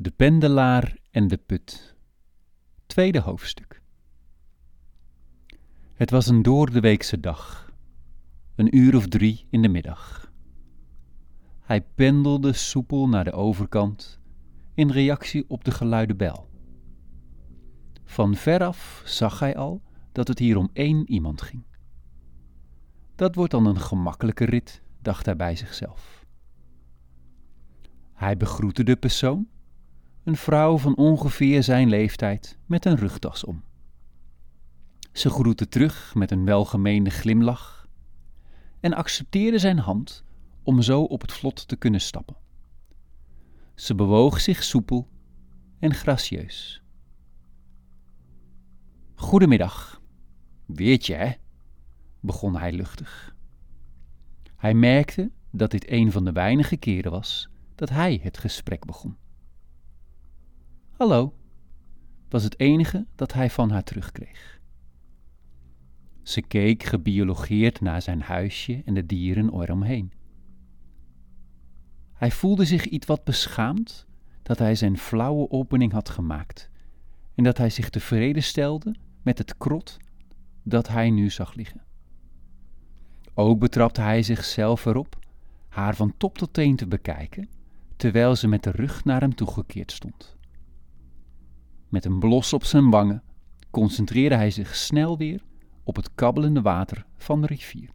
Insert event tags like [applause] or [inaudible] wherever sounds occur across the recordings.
De pendelaar en de put. Tweede hoofdstuk. Het was een doordeweekse dag, een uur of drie in de middag. Hij pendelde soepel naar de overkant in reactie op de geluide bel. Van veraf zag hij al dat het hier om één iemand ging. Dat wordt dan een gemakkelijke rit, dacht hij bij zichzelf. Hij begroette de persoon een vrouw van ongeveer zijn leeftijd met een rugtas om. Ze groette terug met een welgemeende glimlach en accepteerde zijn hand om zo op het vlot te kunnen stappen. Ze bewoog zich soepel en gracieus. Goedemiddag. Weertje, hè? begon hij luchtig. Hij merkte dat dit een van de weinige keren was dat hij het gesprek begon. Hallo, was het enige dat hij van haar terugkreeg. Ze keek gebiologeerd naar zijn huisje en de dieren eromheen. Hij voelde zich iets wat beschaamd dat hij zijn flauwe opening had gemaakt en dat hij zich tevreden stelde met het krot dat hij nu zag liggen. Ook betrapte hij zichzelf erop haar van top tot teen te bekijken, terwijl ze met de rug naar hem toegekeerd stond. Met een blos op zijn wangen concentreerde hij zich snel weer op het kabbelende water van de rivier.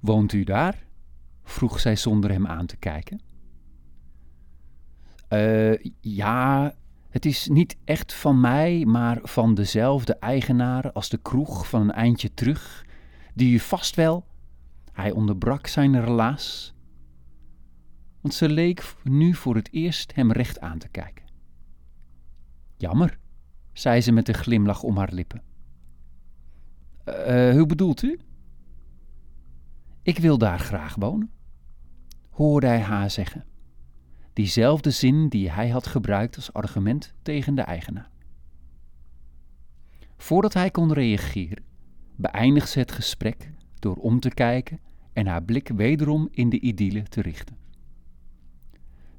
Woont u daar? vroeg zij zonder hem aan te kijken. Uh, ja, het is niet echt van mij, maar van dezelfde eigenaar als de kroeg van een eindje terug, die u vast wel. Hij onderbrak zijn relaas, want ze leek nu voor het eerst hem recht aan te kijken. Jammer, zei ze met een glimlach om haar lippen. Uh, hoe bedoelt u? Ik wil daar graag wonen, hoorde hij haar zeggen. Diezelfde zin die hij had gebruikt als argument tegen de eigenaar. Voordat hij kon reageren, beëindigde ze het gesprek door om te kijken en haar blik wederom in de idylle te richten.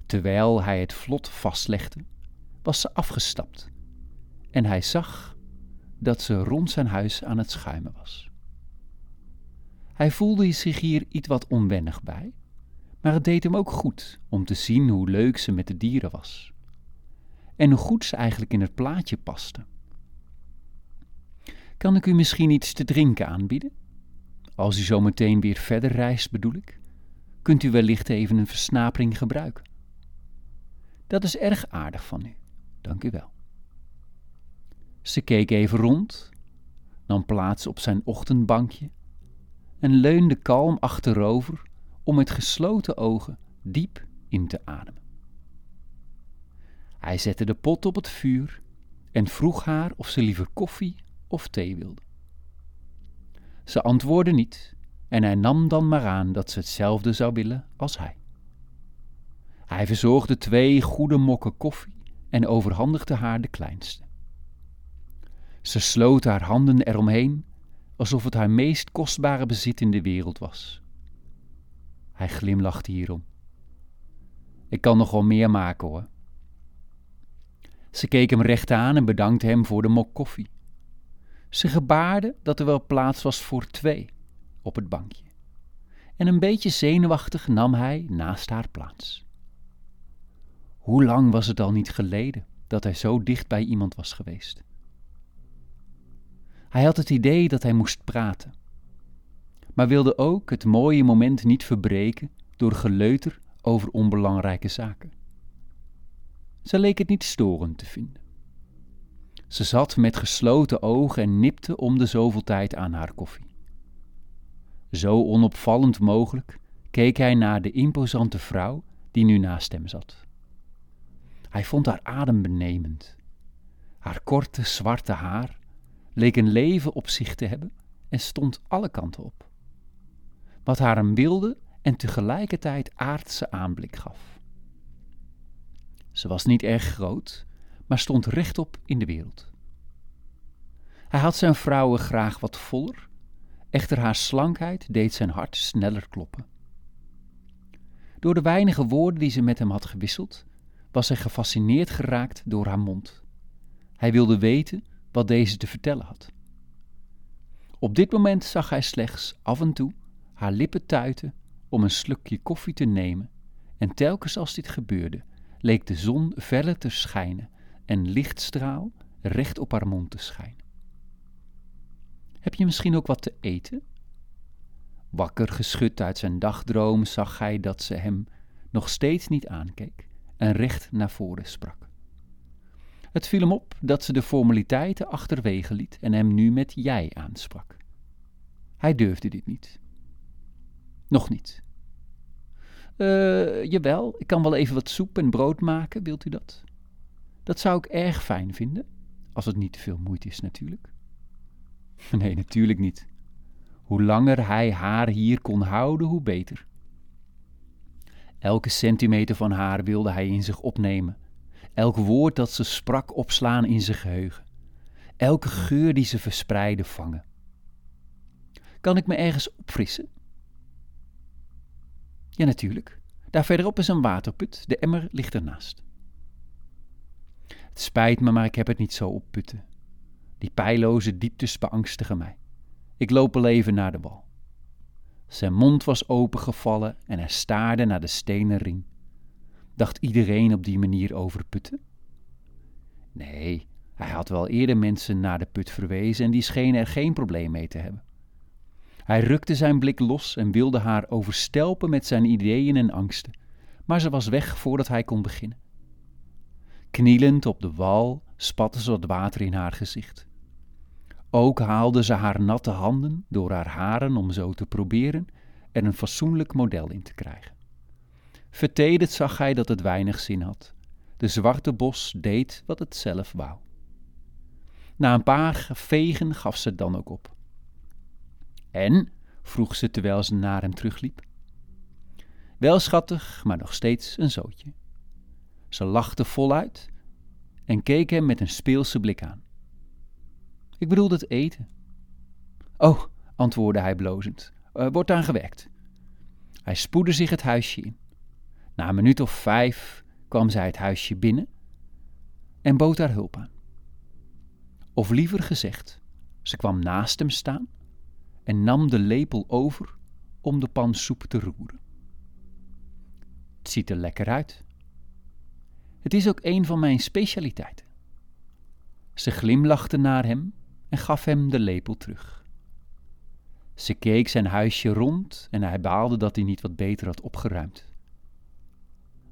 Terwijl hij het vlot vastlegde, was ze afgestapt en hij zag dat ze rond zijn huis aan het schuimen was. Hij voelde zich hier iets wat onwennig bij, maar het deed hem ook goed om te zien hoe leuk ze met de dieren was. En hoe goed ze eigenlijk in het plaatje paste. Kan ik u misschien iets te drinken aanbieden? Als u zo meteen weer verder reist, bedoel ik, kunt u wellicht even een versnapering gebruiken. Dat is erg aardig van u, dank u wel. Ze keek even rond, nam plaats op zijn ochtendbankje en leunde kalm achterover om met gesloten ogen diep in te ademen. Hij zette de pot op het vuur en vroeg haar of ze liever koffie of thee wilde. Ze antwoordde niet en hij nam dan maar aan dat ze hetzelfde zou willen als hij. Hij verzorgde twee goede mokken koffie en overhandigde haar de kleinste. Ze sloot haar handen eromheen, alsof het haar meest kostbare bezit in de wereld was. Hij glimlachte hierom. Ik kan nog wel meer maken hoor. Ze keek hem recht aan en bedankte hem voor de mok koffie. Ze gebaarde dat er wel plaats was voor twee op het bankje. En een beetje zenuwachtig nam hij naast haar plaats. Hoe lang was het al niet geleden dat hij zo dicht bij iemand was geweest? Hij had het idee dat hij moest praten, maar wilde ook het mooie moment niet verbreken door geleuter over onbelangrijke zaken. Ze leek het niet storend te vinden. Ze zat met gesloten ogen en nipte om de zoveel tijd aan haar koffie. Zo onopvallend mogelijk keek hij naar de imposante vrouw die nu naast hem zat. Hij vond haar adembenemend. Haar korte zwarte haar leek een leven op zich te hebben en stond alle kanten op. Wat haar een wilde en tegelijkertijd aardse aanblik gaf. Ze was niet erg groot, maar stond rechtop in de wereld. Hij had zijn vrouwen graag wat voller, echter haar slankheid deed zijn hart sneller kloppen. Door de weinige woorden die ze met hem had gewisseld, was hij gefascineerd geraakt door haar mond. Hij wilde weten wat deze te vertellen had. Op dit moment zag hij slechts af en toe haar lippen tuiten om een slukje koffie te nemen, en telkens als dit gebeurde, leek de zon verder te schijnen en lichtstraal recht op haar mond te schijnen. Heb je misschien ook wat te eten? Wakker geschud uit zijn dagdroom zag hij dat ze hem nog steeds niet aankeek en recht naar voren sprak. Het viel hem op dat ze de formaliteiten achterwege liet en hem nu met jij aansprak. Hij durfde dit niet. Nog niet. Uh, jawel, ik kan wel even wat soep en brood maken, wilt u dat? Dat zou ik erg fijn vinden, als het niet te veel moeite is natuurlijk. [laughs] Nee, natuurlijk niet. Hoe langer hij haar hier kon houden, hoe beter. Elke centimeter van haar wilde hij in zich opnemen. Elk woord dat ze sprak opslaan in zijn geheugen. Elke geur die ze verspreidde vangen. Kan ik me ergens opfrissen? Ja, natuurlijk. Daar verderop is een waterput. De emmer ligt ernaast. Het spijt me, maar ik heb het niet zo op putten. Die pijloze dieptes beangstigen mij. Ik loop al even naar de wal. Zijn mond was opengevallen en hij staarde naar de stenen ring. Dacht iedereen op die manier over putten? Nee, hij had wel eerder mensen naar de put verwezen en die schenen er geen probleem mee te hebben. Hij rukte zijn blik los en wilde haar overstelpen met zijn ideeën en angsten, maar ze was weg voordat hij kon beginnen. Knielend op de wal spatte ze wat water in haar gezicht. Ook haalde ze haar natte handen door haar haren om zo te proberen er een fatsoenlijk model in te krijgen. Vertederd zag hij dat het weinig zin had. De zwarte bos deed wat het zelf wou. Na een paar vegen gaf ze het dan ook op. En? vroeg ze terwijl ze naar hem terugliep. Wel schattig, maar nog steeds een zootje. Ze lachte voluit en keek hem met een speelse blik aan. Ik bedoel het eten. Oh, antwoordde hij blozend, uh, wordt aan gewerkt. Hij spoedde zich het huisje in. Na een minuut of vijf kwam zij het huisje binnen en bood haar hulp aan. Of liever gezegd, ze kwam naast hem staan en nam de lepel over om de pan soep te roeren. Het ziet er lekker uit. Het is ook een van mijn specialiteiten. Ze glimlachte naar hem en gaf hem de lepel terug. Ze keek zijn huisje rond en hij baalde dat hij niet wat beter had opgeruimd.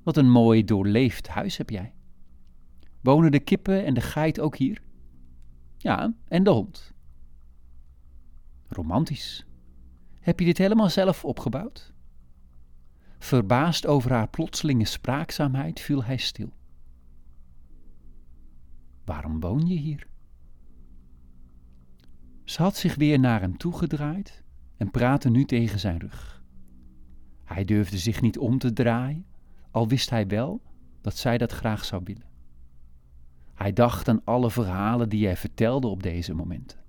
Wat een mooi doorleefd huis heb jij. Wonen de kippen en de geit ook hier? Ja, en de hond. Romantisch. Heb je dit helemaal zelf opgebouwd? Verbaasd over haar plotselinge spraakzaamheid viel hij stil. Waarom woon je hier? Ze had zich weer naar hem toegedraaid en praatte nu tegen zijn rug. Hij durfde zich niet om te draaien, al wist hij wel dat zij dat graag zou willen. Hij dacht aan alle verhalen die hij vertelde op deze momenten.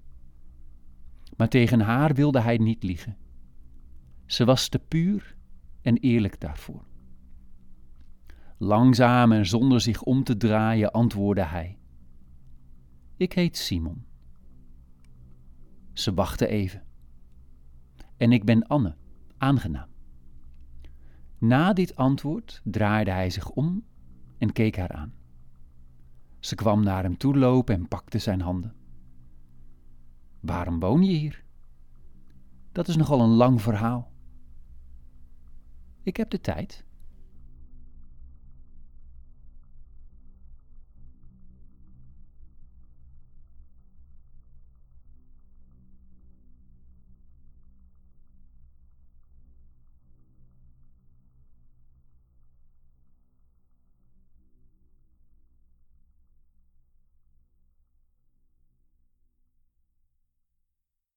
Maar tegen haar wilde hij niet liegen. Ze was te puur en eerlijk daarvoor. Langzaam en zonder zich om te draaien antwoordde hij: Ik heet Simon. Ze wachtte even. En ik ben Anne, aangenaam. Na dit antwoord draaide hij zich om en keek haar aan. Ze kwam naar hem toe lopen en pakte zijn handen. Waarom woon je hier? Dat is nogal een lang verhaal. Ik heb de tijd.